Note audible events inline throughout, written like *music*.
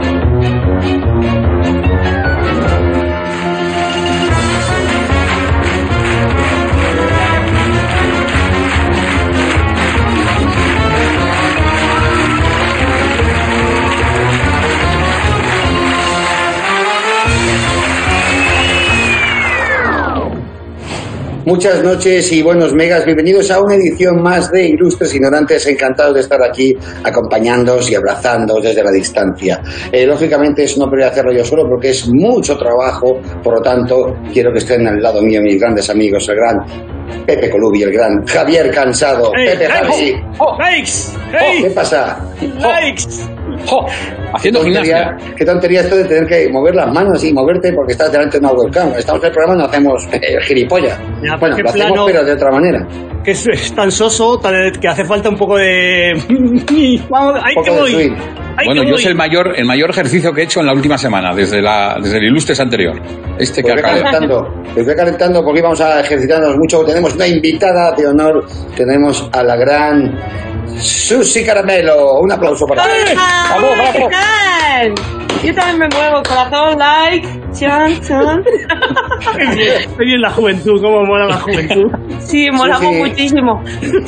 Thank you. Muchas noches y buenos megas. Bienvenidos a una edición más de Ilustres Ignorantes. Encantados de estar aquí acompañándoos y abrazándoos desde la distancia. Eh, lógicamente, eso no podría hacerlo yo solo porque es mucho trabajo. Por lo tanto, quiero que estén al lado mío mis grandes amigos, el gran Pepe Colubi, el gran Javier Cansado. Pepe Javi. ¡Likes! ¿Qué pasa? ¡Likes! Haciendo Qué tontería, gimnasia. qué tontería esto de tener que mover las manos y moverte porque estás delante de una webcam. Estamos en el programa y no hacemos *laughs* eh, gilipollas. Ya, bueno, lo hacemos plano. pero de otra manera. Que es, es tan soso tan- que hace falta un poco de. *laughs* Vamos, ahí Un que voy. Bueno, yo voy. es el mayor, el mayor ejercicio que he hecho en la última semana, desde, la, desde el Ilustres anterior. Este que Pues acaba calentando, pues ve calentando porque vamos a ejercitarnos mucho. Tenemos una invitada de honor. Tenemos a la gran Susi Caramelo. Un aplauso para ella. Vamos, ¿Qué vamos. tal? Yo también me muevo, corazón, like, chan, chan. Estoy en la juventud, cómo mola la juventud. Sí, molamos sí. muchísimo.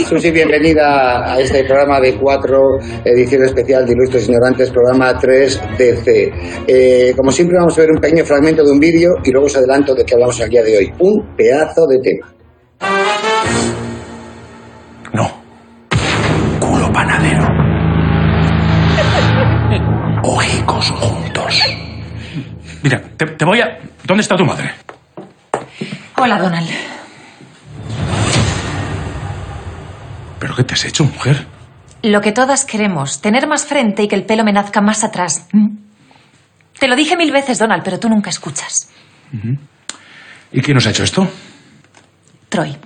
Susi, bienvenida a este programa de cuatro, edición especial de Ilustres Ignorantes, programa 3DC. Eh, como siempre, vamos a ver un pequeño fragmento de un vídeo y luego os adelanto de qué hablamos el día de hoy. Un pedazo de tema. Juntos. Mira, te, te voy a... ¿Dónde está tu madre? Hola, Donald. ¿Pero qué te has hecho, mujer? Lo que todas queremos, tener más frente y que el pelo me nazca más atrás. ¿Mm? Te lo dije mil veces, Donald, pero tú nunca escuchas. ¿Y quién nos ha hecho esto? Troy.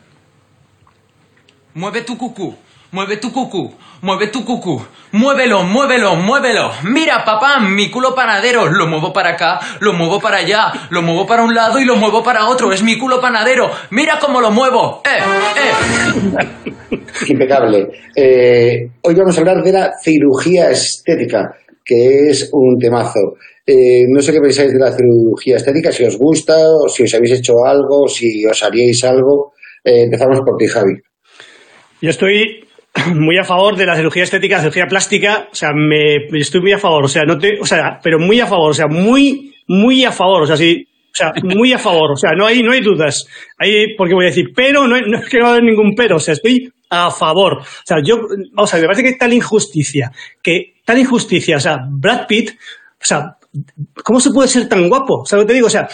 Mueve tu cucú, mueve tu cucú, mueve tu cucú. Muévelo, muévelo, muévelo. Mira, papá, mi culo panadero. Lo muevo para acá, lo muevo para allá, lo muevo para un lado y lo muevo para otro. Es mi culo panadero. Mira cómo lo muevo. Eh, eh. *laughs* Impecable. Eh, hoy vamos a hablar de la cirugía estética, que es un temazo. Eh, no sé qué pensáis de la cirugía estética, si os gusta, o si os habéis hecho algo, si os haríais algo. Eh, empezamos por ti, Javi. Yo estoy muy a favor de la cirugía estética, la cirugía plástica. O sea, me, estoy muy a favor. O sea, no te, o sea, pero muy a favor. O sea, muy, muy a favor. O sea, sí. O sea, muy a favor. O sea, no hay, no hay dudas. Ahí, porque voy a decir, pero no, hay- no es que no va a haber ningún pero. O sea, estoy a favor. O sea, yo, vamos a ver, me parece que tal injusticia, que tal injusticia, o sea, Brad Pitt, o sea, ¿cómo se puede ser tan guapo? O sea, lo que te digo, o sea,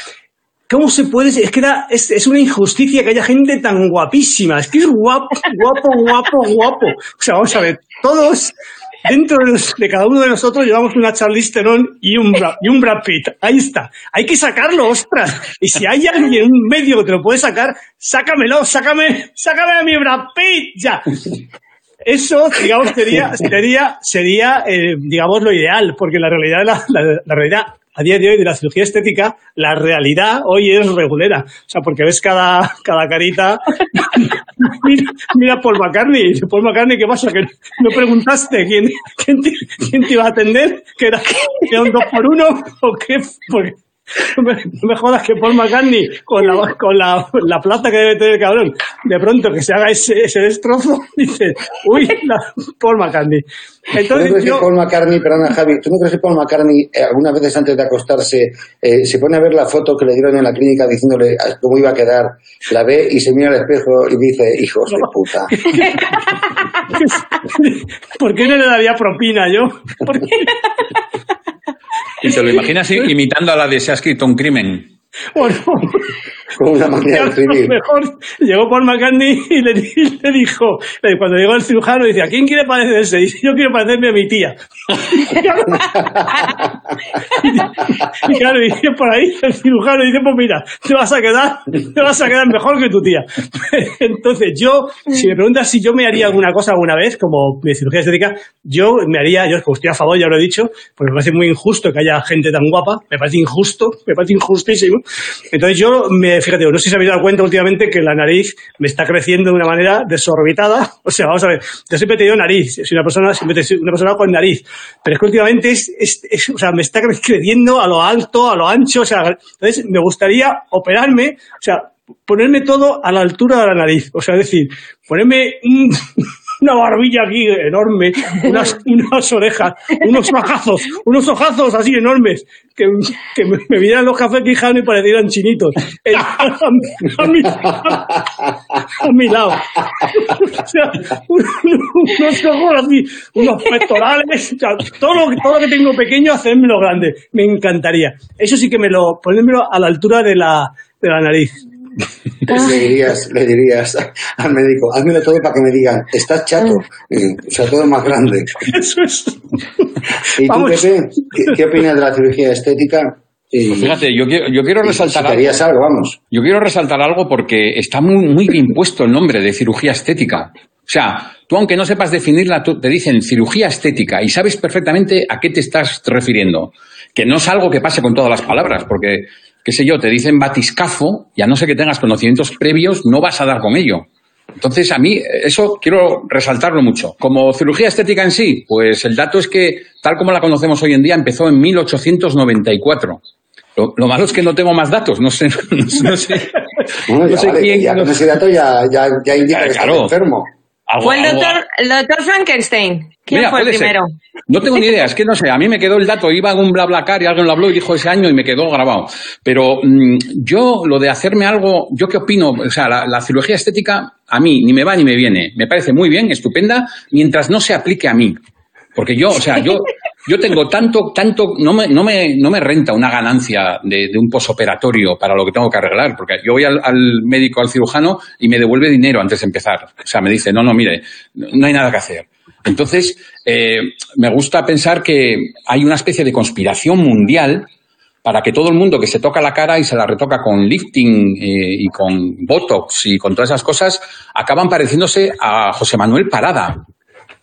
¿Cómo se puede? Es que da- es, una injusticia que haya gente tan guapísima. Es que es guapo, guapo, guapo, guapo. O sea, vamos a ver, todos dentro de, cada uno de nosotros llevamos una Charlize Theron y un, Bra- y un Brad Pitt. Ahí está. Hay que sacarlo, ostras. Y si hay alguien, un medio que te lo puede sacar, sácamelo, sácame, sácame a mi Brad Pitt, ya. Eso, digamos, sería, sería, sería eh, digamos, lo ideal, porque la realidad, la- la realidad a día de hoy de la cirugía estética, la realidad hoy es regulera. O sea, porque ves cada, cada carita. *laughs* mira, mira Paul McCartney. Paul McCartney, ¿qué pasa? Que no preguntaste quién, quién, te, quién iba a atender, que era, que era un dos por uno o qué. Porque *laughs* no me, jodas que Paul McCartney, con la, con la, la plata que debe tener el cabrón, de pronto que se haga ese, ese destrozo, *laughs* dice, uy, la- Paul McCartney. ¿Tú no Entonces crees que yo, Paul McCartney, perdona Javi, ¿tú no crees que Paul McCartney eh, algunas veces antes de acostarse eh, se pone a ver la foto que le dieron en la clínica diciéndole ah, cómo iba a quedar, la ve y se mira al espejo y dice, hijos de puta? *laughs* ¿por qué no le daría propina yo? ¿Por qué? Y te lo imaginas imitando a la de Se escrito un crimen. Bueno, *laughs* Como una manera de escribir. *laughs* mejor llegó Paul McCartney y le, y le dijo, eh, cuando llegó el cirujano, dice, ¿a quién quiere parecerse? Dice, yo quiero parecerme a mi tía. *laughs* y claro, dice por ahí, el cirujano dice, pues mira, te vas a quedar, te vas a quedar mejor que tu tía. Entonces yo, si me preguntas si yo me haría alguna cosa alguna vez, como de cirugía estética, yo me haría, yo estoy a favor, ya lo he dicho, porque me parece muy injusto que haya gente tan guapa, me parece injusto, me parece injustísimo. Entonces yo, me, fíjate, no sé si os habéis dado cuenta últimamente que la nariz me está creciendo de una manera desorbitada. *laughs* O sea, vamos a ver, yo siempre he tenido nariz, soy una persona, siempre una persona con nariz, pero es que últimamente es- o sea, me está creciendo a lo alto, a lo ancho, o sea, entonces me gustaría operarme, o sea, ponerme todo a la altura de la nariz, o sea, es decir, ponerme un- *laughs* una barbilla aquí enorme, unas, *laughs* unas orejas, unos ojazos, unos ojazos así enormes, que, que me, me vieran los cafés Quijano y parecieran chinitos, Eh, a, mi- a mi, a mi lado. O sea, un- unos ojos así, unos pectorales, o sea, todo lo, todo lo que tengo pequeño, hacérmelo grande. Me encantaría. Eso sí que me lo, ponérmelo a la altura de la, de la nariz. *laughs* Le dirías, le dirías al médico, házmelo todo para que me digan, estás chato. O sea, todo más grande. Eso es. ¿Y tú, Vamos. Pepe, qué, qué opinas de la cirugía estética? Y, Pues Fíjate, yo quiero, yo quiero y si resaltar algo. vamos. Yo quiero resaltar algo porque está muy, muy bien puesto el nombre de cirugía estética. O sea, tú aunque no sepas definirla, tú- te dicen cirugía estética y sabes perfectamente a qué te estás refiriendo. Que no es algo que pase con todas las palabras, porque, qué sé yo, te dicen batiscafo y a no ser que tengas conocimientos previos, no vas a dar con ello. Entonces, a mí eso quiero resaltarlo mucho. Como cirugía estética en sí, pues el dato es que, tal como la conocemos hoy en día, empezó en 1894. Lo, lo malo es que no tengo más datos, no sé, *laughs* no sé, Bueno, no ya, sé vale, quién. ya no con sé- ese dato ya, ya, ya indica que Claro. estás enfermo. Algo- Fue el algo- doctor, el doctor Frankenstein. ¿Quién Mira, fue el ser. primero? No tengo ni idea, es que no sé, a mí me quedó el dato, iba en un BlaBlaCar y alguien lo habló y dijo ese año y me quedó grabado. Pero mm, yo, lo de hacerme algo, ¿yo qué opino? O sea, la, la cirugía estética a mí ni me va ni me viene. Me parece muy bien, estupenda, mientras no se aplique a mí. Porque yo, o sea, yo, *laughs* yo tengo tanto, tanto, no me, no me, no me renta una ganancia de, un posoperatorio para lo que tengo que arreglar, porque yo voy al, al médico, al cirujano, y me devuelve dinero antes de empezar. O sea, me dice, no, no, mire, no hay nada que hacer. Entonces, eh, me gusta pensar que hay una especie de conspiración mundial para que todo el mundo que se toca la cara y se la retoca con lifting eh, y con botox y con todas esas cosas, acaban pareciéndose a José Manuel Parada.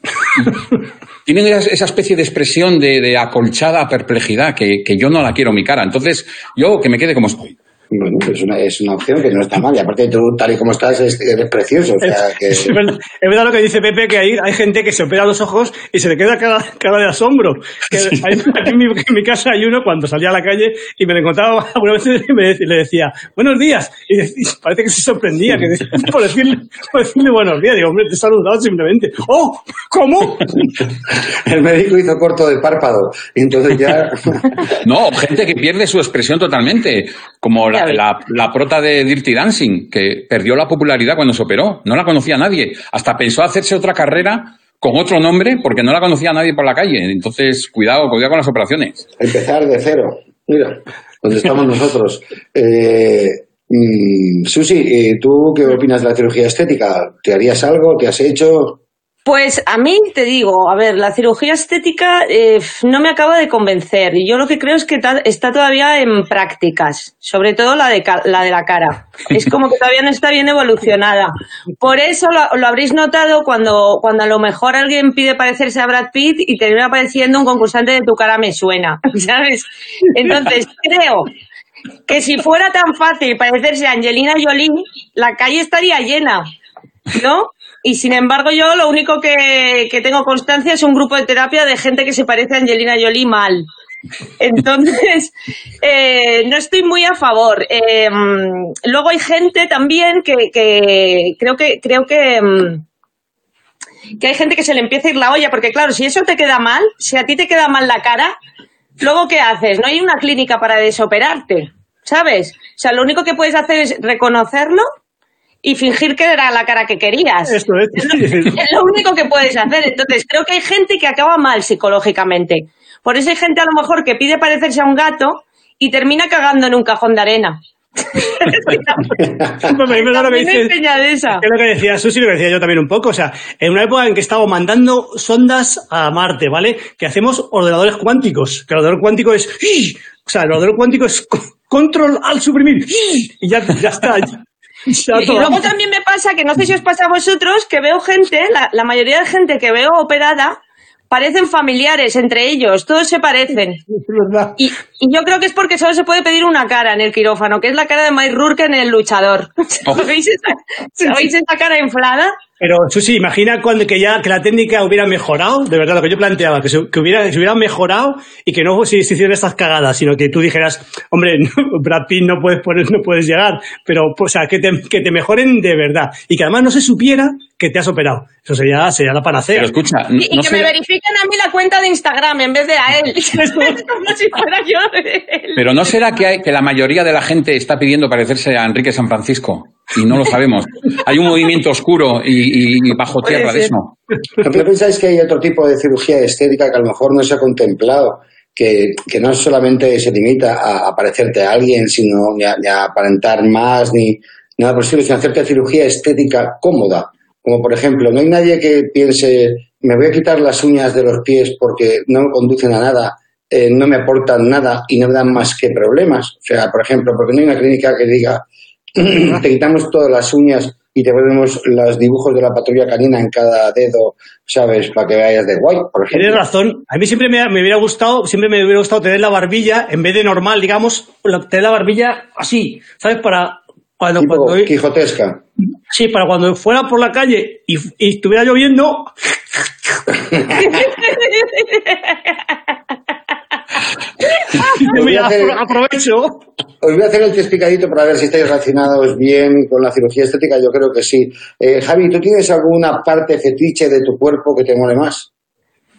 *laughs* Tienen esa, especie de expresión de, de acolchada perplejidad que, que yo no la quiero en mi cara. Entonces, yo que me quede como estoy. Bueno, es una, es una opción que no está mal. Y aparte, tú, tal y como estás, es- eres precioso. O sea, que... Es verdad, es verdad lo que dice Pepe, que hay, hay gente que se opera los ojos y se le queda cara, cara de asombro. Que hay- aquí en mi, en mi casa hay uno cuando salía a la calle y me lo encontraba alguna vez y me le decía, buenos días. Y, parece que se sorprendía que por, decirle, por decirle buenos días. Digo, hombre, te he saludado simplemente. ¡Oh! ¿Cómo? *laughs* El médico hizo corto de párpado. Y entonces ya. *laughs* *laughs* No, gente que pierde su expresión totalmente, como la, la, la prota de Dirty Dancing, que perdió la popularidad cuando se operó. No la conocía nadie. Hasta pensó hacerse otra carrera con otro nombre porque no la conocía nadie por la calle. Entonces, cuidado, cuidado con las operaciones. Empezar de cero. Mira, donde estamos nosotros. *laughs* Eh, mm, Susi, ¿tú qué opinas de la cirugía estética? ¿Te harías algo? ¿Te has hecho? Pues a mí te digo, a ver, la cirugía estética eh, no me acaba de convencer. Y yo lo que creo es que está todavía en prácticas, sobre todo la de, la de la cara. Es *laughs* como que todavía no está bien evolucionada. Por eso lo, lo habréis notado cuando, cuando a lo mejor alguien pide parecerse a Brad Pitt y termina apareciendo un concursante de tu cara me suena, *laughs* ¿sabes? Entonces *laughs* creo que si fuera tan fácil parecerse a Angelina Jolie, la calle estaría llena, ¿no? Y sin embargo, yo lo único que, que tengo constancia es un grupo de terapia de gente que se parece a Angelina Jolie mal. Entonces, *laughs* eh, no estoy muy a favor. Eh, luego hay gente también que, que creo que creo que mm, que hay gente que se le empieza a ir la olla, porque claro, si eso te queda mal, si a ti te queda mal la cara, luego ¿qué haces? No hay una clínica para desoperarte, ¿sabes? O sea, lo único que puedes hacer es reconocerlo y fingir que era la cara que querías. Esto es. *laughs* Es lo único que puedes hacer. Entonces, creo que hay gente que acaba mal psicológicamente. Por eso hay gente a lo mejor que pide parecerse a un gato y termina cagando en un cajón de arena. *laughs* Lo que dices. esa. Es lo que decía Susi, lo que decía yo también un poco. O sea, en una época en que estamos mandando sondas a Marte, ¿vale? Que hacemos ordenadores cuánticos. Que el ordenador cuántico es. O sea, el ordenador cuántico es co- control al suprimir. Y ya, ya está. *laughs* Y, luego también me pasa que no sé si os pasa a vosotros que veo gente, la, la mayoría de gente que veo operada parecen familiares entre ellos, todos se parecen. *laughs* Es verdad. Y, Y yo creo que es porque solo se puede pedir una cara en el quirófano, que es la cara de Mike Rourke en El Luchador. *laughs* Oh. ¿Sabéis esa, ¿sabéis esa cara inflada? Pero Susi, imagina cuando que ya que la técnica hubiera mejorado, de verdad lo que yo planteaba, que, se, que hubiera, se hubiera mejorado y que no se, se hicieran estas cagadas, sino que tú dijeras, hombre, *laughs* no, Brad Pitt no puedes poner, no puedes llegar, pero o sea, que te, que te mejoren de verdad y que además no se supiera que te has operado. Eso sería, sería la panacea. Pero escucha, Y, y no que me verifiquen a mí la cuenta de Instagram en vez de a él. *laughs* *laughs* Como si fuera yo. el- pero no será que, hay, que la mayoría de la gente está pidiendo parecerse a Enrique San Francisco y no lo sabemos. Hay un movimiento oscuro y, y- y bajo tierra de eso. ¿No pensáis que hay otro tipo de cirugía estética que a lo mejor no se ha contemplado? Que, que no solamente se limita a, a parecerte a alguien, sino ni a, ni a aparentar más, ni nada por el estilo, sino hacerte cirugía estética cómoda. Como por ejemplo, no hay nadie que piense, me voy a quitar las uñas de los pies porque no me conducen a nada, eh, no me aportan nada y no me dan más que problemas. O sea, por ejemplo, porque no hay una clínica que diga, *clears throat* te quitamos todas las uñas y te ponemos los dibujos de la patrulla canina en cada dedo, ¿sabes? Para que vayas de guay. Tienes razón. A mí siempre me, me hubiera gustado, siempre me hubiera gustado tener la barbilla, en vez de normal, digamos, tener la barbilla así, ¿sabes? Para cuando, Tipo cuando- quijotesca. sí, para cuando fuera por la calle y, y estuviera lloviendo, hacer- aprovecho. Os voy a hacer el tespicadito para ver si estáis relacionados bien con la cirugía estética. Yo creo que sí. Eh, Javi, ¿tú tienes alguna parte fetiche de tu cuerpo que te mole más?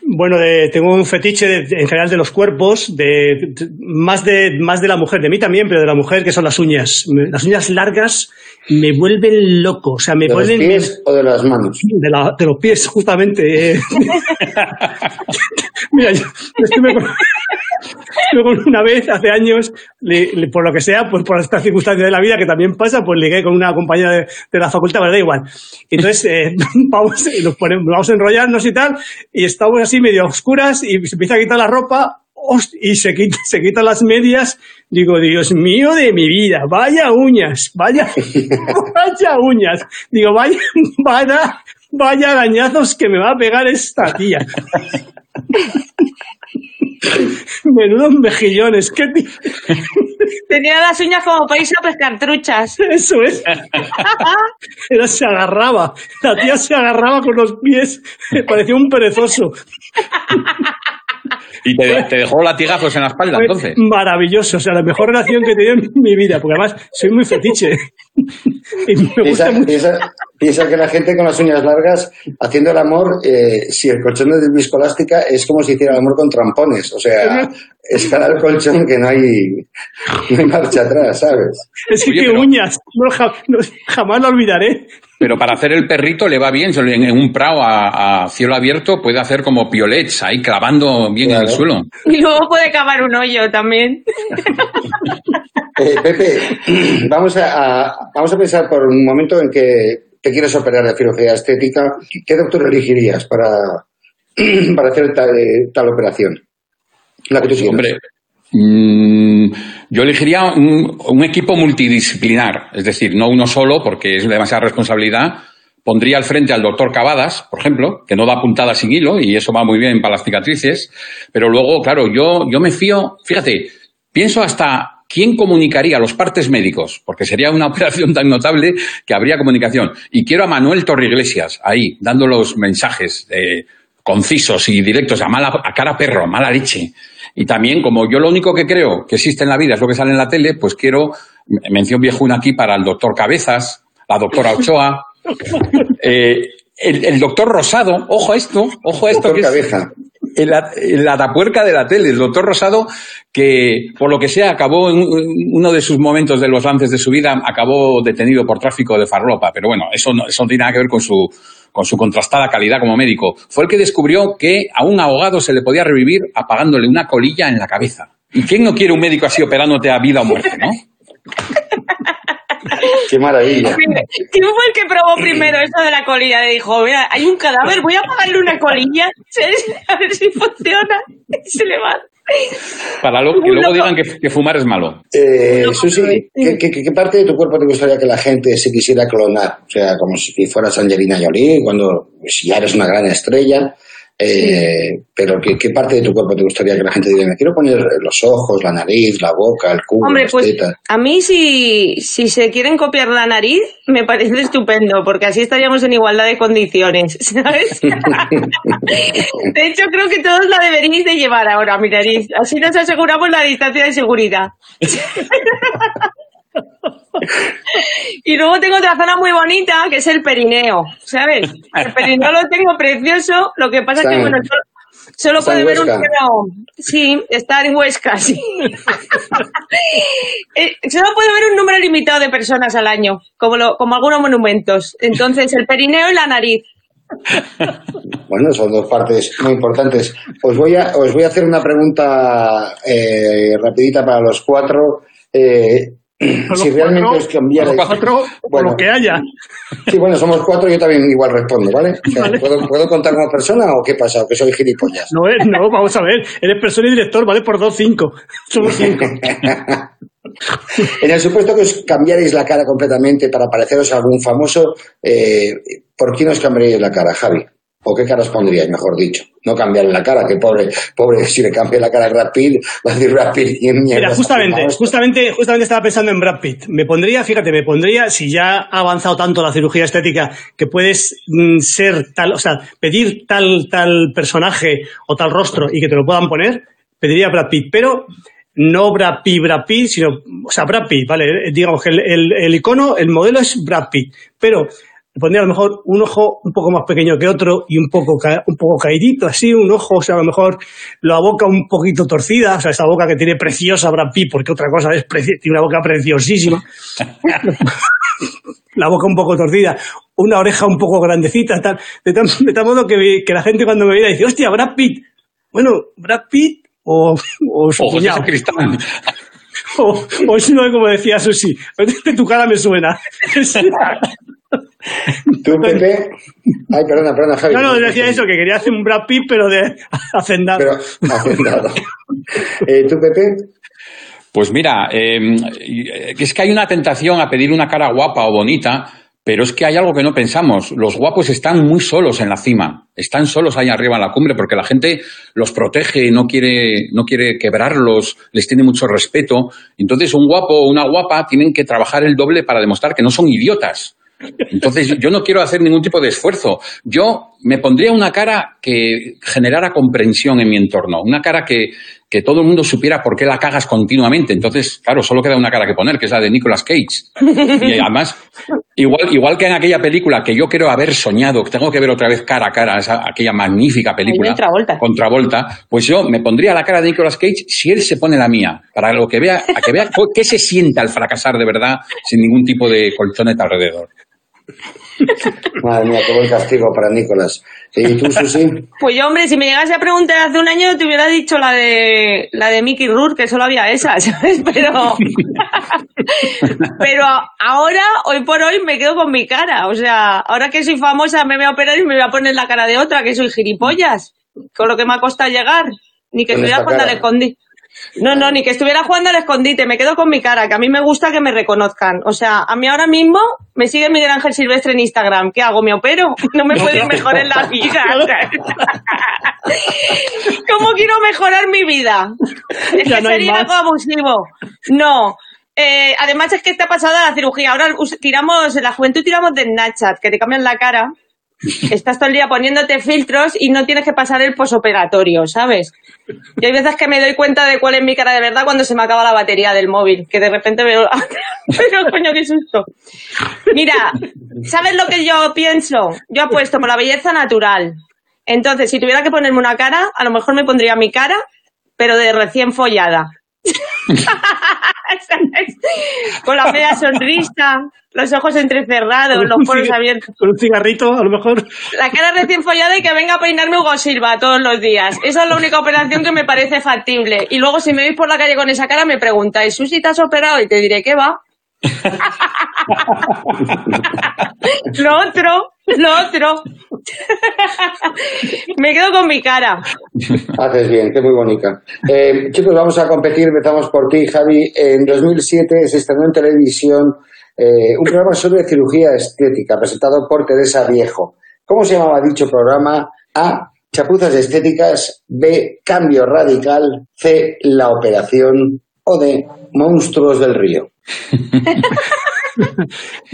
Bueno, de- tengo un fetiche de- de- en general de los cuerpos, de, más, de, más de la mujer, de mí también, pero de la mujer, que son las uñas. Me- Las uñas largas me vuelven loco, o sea, me ¿De los pies o de las manos? De, la- de los pies, justamente. *laughs* Mira, yo una vez, hace años, le- le- por lo que sea, pues por esta circunstancia de la vida que también pasa, pues ligué con una compañera de, de la facultad, pero da igual. Entonces, eh, *laughs* vamos, nos ponemos, vamos a enrollarnos y tal, y estamos así medio a oscuras y se empieza a quitar la ropa, y se quita, se quitan las medias. Digo, Dios mío de mi vida, vaya uñas, vaya, *laughs* vaya uñas. Digo, vaya, vaya, vaya arañazos que me va a pegar esta tía. *laughs* *laughs* Menudos mejillones, qué *laughs* Tenía las uñas como para irse a pescar truchas. *laughs* Eso es. Era, se agarraba. La tía se agarraba con los pies. Me parecía un perezoso. Y te, te dejó latigazos en la espalda, entonces. Maravilloso. O sea, la mejor relación que he tenido en mi vida. Porque además soy muy fetiche. *laughs* Piensa, mucho. piensa- piensa que la gente con las uñas largas, haciendo el amor, eh, si el colchón es de viscoelástica, es como si hiciera el amor con trampones. O sea, escalar el colchón que no hay, no hay marcha atrás, ¿sabes? Es que Oye, pero- uñas. No, ja- no, jamás lo olvidaré. Pero para hacer el perrito le va bien. En un prado a, a cielo abierto puede hacer como piolets ahí clavando bien en el suelo. Y luego puede cavar un hoyo también. Eh, Pepe, *clears throat* vamos a, a- vamos a pensar por un momento en que te quieres operar de cirugía estética. ¿Qué doctor elegirías para, *clears throat* para hacer tal, eh, tal operación? La que tú. Hombre, mm, yo elegiría un, equipo multidisciplinar, es decir, no uno solo, porque es demasiada responsabilidad. Pondría al frente al doctor Cavadas, por ejemplo, que no da puntada sin hilo y eso va muy bien para las cicatrices. Pero luego, claro, yo, yo me fío, fíjate, pienso hasta quién comunicaría los partes médicos, porque sería una *laughs* operación tan notable que habría comunicación. Y quiero a Manuel Torriglesias ahí, dando los mensajes eh, concisos y directos, a, mala, a cara perro, a mala leche. Y también, como yo lo único que creo que existe en la vida es lo que sale en la tele, pues quiero mención viejuna aquí para el doctor Cabezas, la doctora Ochoa, *laughs* eh, el, el doctor Rosado, ojo a esto, ojo a esto. Doctor que es- Cabeza. El, el atapuerca de la tele, el doctor Rosado, que por lo que sea acabó en un- uno de sus momentos de los lances de su vida, acabó detenido por tráfico de farlopa. Pero bueno, eso no, eso no tiene nada que ver con su, con su contrastada calidad como médico. Fue el que descubrió que a un ahogado se le podía revivir apagándole una colilla en la cabeza. ¿Y quién no quiere un médico así operándote a vida o muerte, no? Qué maravilla. ¿Quién fue el que probó primero esto de la colilla? Le dijo, mira, hay un cadáver, voy a pagarle una colilla, *laughs* a ver si funciona. Y se le va. Para lo- que luego digan que, que fumar es malo. Eh, Susi, ¿qué, qué, qué parte de tu cuerpo te gustaría que la gente se quisiera clonar? O sea, como si fueras Angelina Jolie, cuando pues, ya eres una gran estrella. Eh, pero ¿qué, ¿qué parte de tu cuerpo te gustaría que la gente diga? Me quiero poner los ojos, la nariz, la boca, el culo, Hombre, las pues tetas. a mí si, si se quieren copiar la nariz, me parece estupendo, porque así estaríamos en igualdad de condiciones, *laughs* ¿sabes? *laughs* de hecho, creo que todos la deberíais de llevar ahora, mi nariz. Así nos aseguramos la distancia de seguridad. *laughs* y luego tengo otra zona muy bonita, que es el perineo, ¿sabes? El perineo lo tengo precioso, lo que pasa es que, en- bueno, solo, puede ver un número... Sí, está en Huesca, sí. *laughs* Eh, solo puede haber un número limitado de personas al año, como, lo- como algunos monumentos. Entonces, el perineo y la nariz. Bueno, son dos partes muy importantes. Os voy a, os voy a hacer una pregunta eh, rapidita para los cuatro. Eh, si realmente cuatro, os cambiarais... Los cuatro, Bueno. lo que haya. Sí, bueno, somos cuatro, yo también igual respondo, ¿vale? O sea, ¿puedo, ¿Puedo contar como persona o qué pasa? ¿O que soy gilipollas? No, eh, no, vamos a ver. Eres persona y director, ¿vale? Por dos, cinco. Somos cinco. *laughs* En el supuesto que os cambiarais la cara completamente para pareceros a algún famoso, eh, ¿por quién os cambiaríais la cara, Javi? ¿O qué cara os pondríais, mejor dicho? No cambiarle la cara, que pobre, pobre, si le cambia la cara a Brad Pitt, va a decir Brad Pitt, ¿quién mierda Mira, justamente, justamente, justamente estaba pensando en Brad Pitt. Me pondría, fíjate, me pondría, si ya ha avanzado tanto la cirugía estética, que puedes mm, ser tal, o sea, pedir tal, tal personaje o tal rostro y que te lo puedan poner, pediría Brad Pitt. Pero no Brad Pitt, Brad Pitt, sino, o sea, Brad Pitt, ¿vale? Eh, Digamos que el, el- el icono, el modelo es Brad Pitt. Pero pondría a lo mejor un ojo un poco más pequeño que otro y un poco, ca- un poco caidito, así, un ojo, o sea, a lo mejor la boca un poquito torcida, o sea, esa boca que tiene preciosa Brad Pitt, porque otra cosa es, tiene una boca preciosísima. *laughs* la boca un poco torcida, una oreja un poco grandecita, tal, de, tal, de tal modo que, que la gente cuando me veía dice, hostia, Brad Pitt. Bueno, Brad Pitt o, o su O José cuñado. Sacristán. *laughs* O, o si no, como decía Susi, tu cara me suena. *laughs* ¿Tú, Pepe? Ay, perdona, perdona, Javi. No, no, decía eso, que quería hacer un Brad Pitt, pero de *laughs* hacendado. Pero, hacendado. Eh, ¿Tú, Pepe? Pues mira, eh, es que hay una tentación a pedir una cara guapa o bonita, pero es que hay algo que no pensamos. Los guapos están muy solos en la cima, están solos ahí arriba en la cumbre porque la gente los protege, no quiere, no quiere quebrarlos, les tiene mucho respeto. Entonces, un guapo o una guapa tienen que trabajar el doble para demostrar que no son idiotas. Entonces, yo no quiero hacer ningún tipo de esfuerzo. Yo me pondría una cara que generara comprensión en mi entorno, una cara que, que todo el mundo supiera por qué la cagas continuamente. Entonces, claro, solo queda una cara que poner, que es la de Nicolas Cage. Y además, igual, igual que en aquella película que yo quiero haber soñado, que tengo que ver otra vez cara a cara, esa, aquella magnífica película. Ahí de Travolta. Con Travolta, pues yo me pondría la cara de Nicolas Cage si él se pone la mía, para lo que vea, a que vea *laughs* qué se sienta al fracasar de verdad sin ningún tipo de colchoneta alrededor. Madre mía, qué buen castigo para Nicolás. ¿Y tú, Susi? Pues yo, hombre, si me llegase a preguntar hace un año, te hubiera dicho la de la de Mickey Rourke, que solo había esa, *laughs* ¿sabes? Pero, *laughs* pero ahora, hoy por hoy, me quedo con mi cara. O sea, ahora que soy famosa, me voy a operar y me voy a poner la cara de otra, que soy gilipollas. Con lo que me ha costado llegar. Ni que estuviera al cara. escondite. No, no, ni que estuviera jugando al escondite, me quedo con mi cara, que a mí me gusta que me reconozcan. O sea, a mí ahora mismo me sigue Miguel Ángel Silvestre en Instagram. ¿Qué hago? ¿Me opero? *laughs* No me puede ir mejor en la vida. *laughs* *laughs* ¿Cómo quiero mejorar mi vida? Es Ya que no sería algo abusivo. No. Eh, además es que está pasada la cirugía. Ahora tiramos, en la juventud tiramos de Snapchat, que te cambian la cara. Estás todo el día poniéndote filtros y no tienes que pasar el posoperatorio, ¿sabes? Y hay veces que me doy cuenta de cuál es mi cara de verdad cuando se me acaba la batería del móvil, que de repente veo... *laughs* Pero coño, qué susto. Mira, ¿sabes lo que yo pienso? Yo apuesto por la belleza natural. Entonces, si tuviera que ponerme una cara, a lo mejor me pondría mi cara, pero de recién follada. *laughs* Con la media sonrisa, los ojos entrecerrados, los poros abiertos. Con un cigarrito, a lo mejor. La cara recién follada y que venga a peinarme Hugo Silva todos los días. Esa es la única operación que me parece factible. Y luego si me veis por la calle con esa cara me preguntáis, Susi, ¿te has operado? Y te diré, ¿qué va? *laughs* lo otro, lo otro. *laughs* me quedo con mi cara. Haces bien, que muy bonita. Eh, chicos, vamos a competir. Empezamos por ti, Javi. En 2007 se estrenó en televisión eh, un programa sobre cirugía estética presentado por Teresa Viejo. ¿Cómo se llamaba dicho programa? A. chapuzas estéticas, B, cambio radical, C, la operación o D, monstruos del río. *laughs*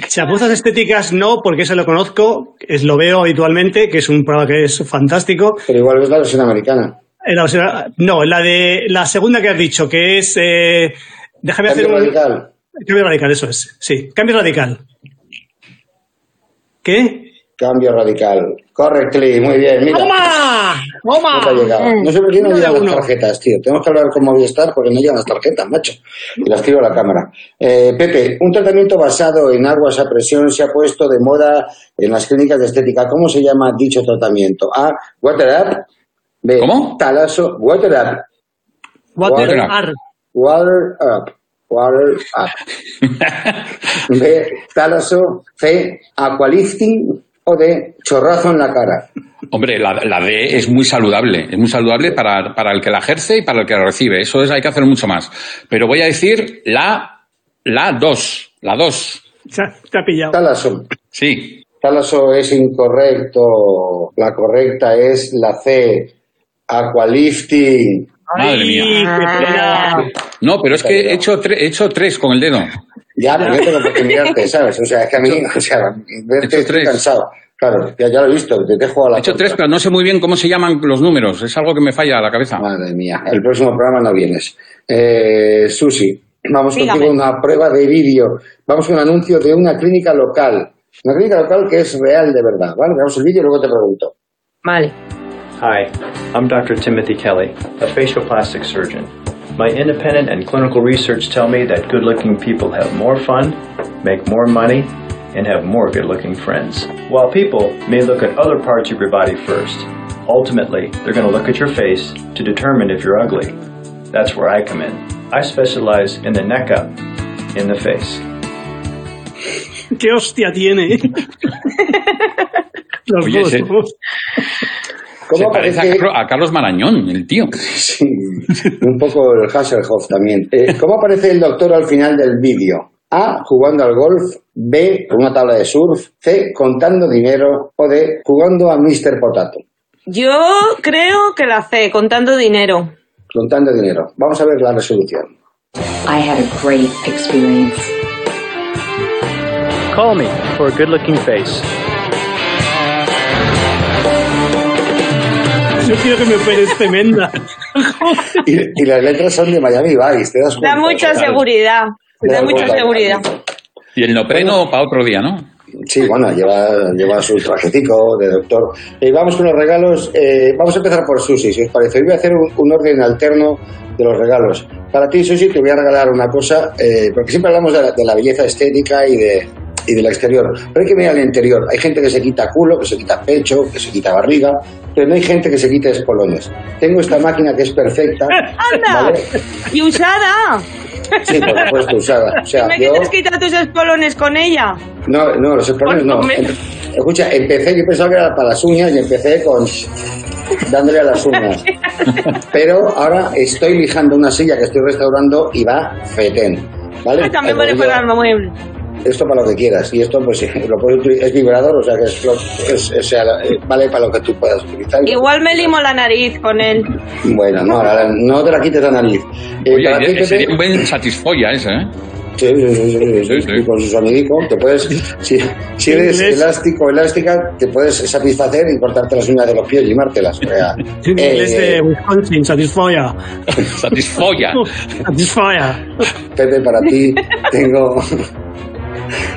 Chapuzas estéticas no, porque eso lo conozco, es, lo veo habitualmente, que es un programa que es fantástico. Pero igual es la versión americana. La versión- no, la de la segunda que has dicho, que es eh, déjame hacer Cambio un radical. Cambio radical, eso es, sí, cambio radical. ¿Qué? Cambio radical. Correctly, muy bien. Mira, ¡Toma! no te ha ¡Toma! No sé por qué no llegan las uno. tarjetas, tío. Tenemos que hablar con Movistar porque no llegan las tarjetas, macho. Y las tiro a la cámara. Eh, Pepe, un tratamiento basado en aguas a presión se ha puesto de moda en las clínicas de estética. ¿Cómo se llama dicho tratamiento? A. Water up. B. ¿Cómo? Talaso. Water up. Water Water Ar. Water up. Water up. *laughs* B. Talaso. C. Aqualifting. O D. Chorrazo en la cara. Hombre, la, la D es muy saludable, es muy saludable para, para el que la ejerce y para el que la recibe. Eso es, hay que hacer mucho más. Pero voy a decir la, la 2, la 2. Se ha- Te ha pillado. Talaso. Sí. Talaso es incorrecto. La correcta es la C. Aqualifting. Madre mía. No, pero es que he hecho, tre- he hecho tres con el dedo. Ya, pero yo tengo mirarte, ¿sabes? O sea, es que a mí, o sea, verte estoy cansado. Claro, ya, ya lo he visto, te dejo a la He hecho contra. tres, pero no sé muy bien cómo se llaman los números. Es algo que me falla a la cabeza. Madre mía, el próximo programa no vienes. Eh, Susi, vamos Dígame. contigo a una prueba de vídeo. Vamos con un anuncio de una clínica local. Una clínica local que es real de verdad, ¿vale? Veamos el vídeo y luego te pregunto. Vale. Hi, I'm Dr. Timothy Kelly, a facial plastic surgeon. My independent and clinical research tell me that good looking people have more fun, make more money, and have more good looking friends. While people may look at other parts of your body first, ultimately, they're going to look at your face to determine if you're ugly. That's where I come in. I specialize in the neck up, in the face. *laughs* ¿Qué hostia tiene? *laughs* Oye, dos. Se ¿Cómo parece a aparece? Carlos, a Carlos Marañón, el tío. Sí, un poco el Hasselhoff también. Eh, ¿Cómo aparece el doctor al final del vídeo? A, jugando al golf, B, con una tabla de surf, C, contando dinero o D, jugando a Mr. Potato. Yo creo que la C, contando dinero. Contando dinero. Vamos a ver la resolución. I had a great experience. Call me for a good looking face. *laughs* Yo quiero que me operes tremenda. *laughs* Y, y las letras son de Miami Vice, ¿te das cuenta? Da mucha seguridad. Te Da das mucha seguridad. Y el neopreno para otro día, ¿no? Sí, bueno, lleva, lleva su trajecico de doctor. Eh, vamos con los regalos. Eh, vamos a empezar por Susi, si os parece. Hoy voy a hacer un, un orden alterno de los regalos. Para ti, Susi, te voy a regalar una cosa, eh, porque siempre hablamos de la, de la belleza estética y de y del exterior. Pero hay que mirar el interior. Hay gente que se quita culo, que se quita pecho, que se quita barriga, pero no hay gente que se quite espolones. Tengo esta máquina que es perfecta. *laughs* ¡Anda! ¿vale? ¡Y usada! Sí, por supuesto, usada. O sea, ¿Me yo... quieres quitar tus espolones con ella? No, no, los espolones no. Me- Empe- Escucha, empecé, yo pensaba que era para las uñas y empecé con dándole a las uñas. *laughs* Pero ahora estoy lijando una silla que estoy restaurando y va fetén. ¿Vale? También rodillo- para el mueble. Esto para lo que quieras. Y esto, pues, *laughs* lo puedes utilizar, es vibrador, o sea que es lo- es- vale para lo que tú puedas utilizar. Igual me limo la nariz con él. Bueno, no, no te la quites la nariz. Eh, Oye, eh, Pepe- sería un buen satisfoya ese, ¿eh? Sí, sí, sí, sí, sí, Sí, sí, sí. con sus amiguitos te puedes, si, si eres elástico o elástica, te puedes satisfacer y cortarte las uñas de los pies y limártelas. O sea, inglés eh, de Wisconsin, Satisfyer. *laughs* Satisfoya. Satisfyer. Pepe, para ti *laughs* tengo,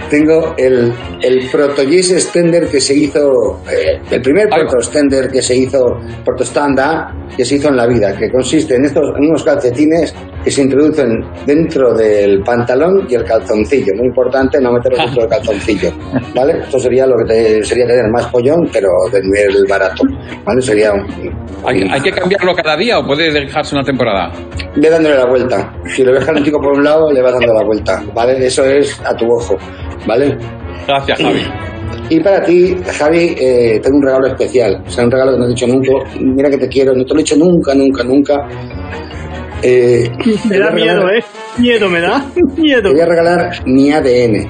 tengo el, el protogis extender que se hizo, eh, el primer Ahí va. proto extender que se hizo, protostanda, que se hizo en la vida, que consiste en estos, en unos calcetines que se introducen dentro del pantalón y el calzoncillo. Muy importante no meterlos dentro del calzoncillo, ¿vale? Esto sería lo que te, sería tener más pollón, pero de nivel barato, ¿vale? Sería un, ¿Hay, hay que cambiarlo cada día o puede dejarse una temporada? Ve dándole la vuelta. Si lo ves calentico por un lado, le vas dando la vuelta, ¿vale? Eso es a tu ojo, ¿vale? Gracias, Javi. Y para ti, Javi, eh, tengo un regalo especial. O sea, un regalo que no te he dicho nunca. Mira que te quiero, no te lo he dicho nunca, nunca, nunca. Eh, Me da miedo, regalar- ¿eh? Miedo me da. *laughs* Miedo. Te voy a regalar mi ADN.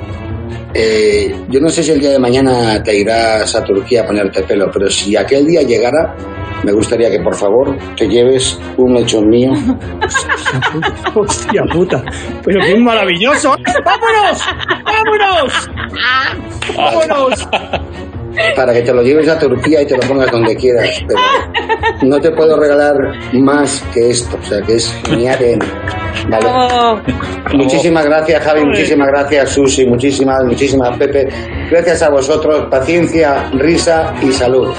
Eh, yo no sé si el día de mañana te irás a Turquía a ponerte pelo, pero si aquel día llegara, me gustaría que por favor te lleves un lechón mío *laughs* Hostia puta. Pero qué maravilloso. ¡Vámonos! ¡Vámonos! *laughs* ¡Vámonos! Para que te lo lleves a Turquía y te lo pongas donde quieras. Pero no te puedo regalar más que esto, o sea que es mi ADN. ¿vale? Oh, Muchísimas gracias, Javi. Muchísimas gracias, Susi. Muchísimas, muchísimas, Pepe. Gracias a vosotros. Paciencia, risa y salud.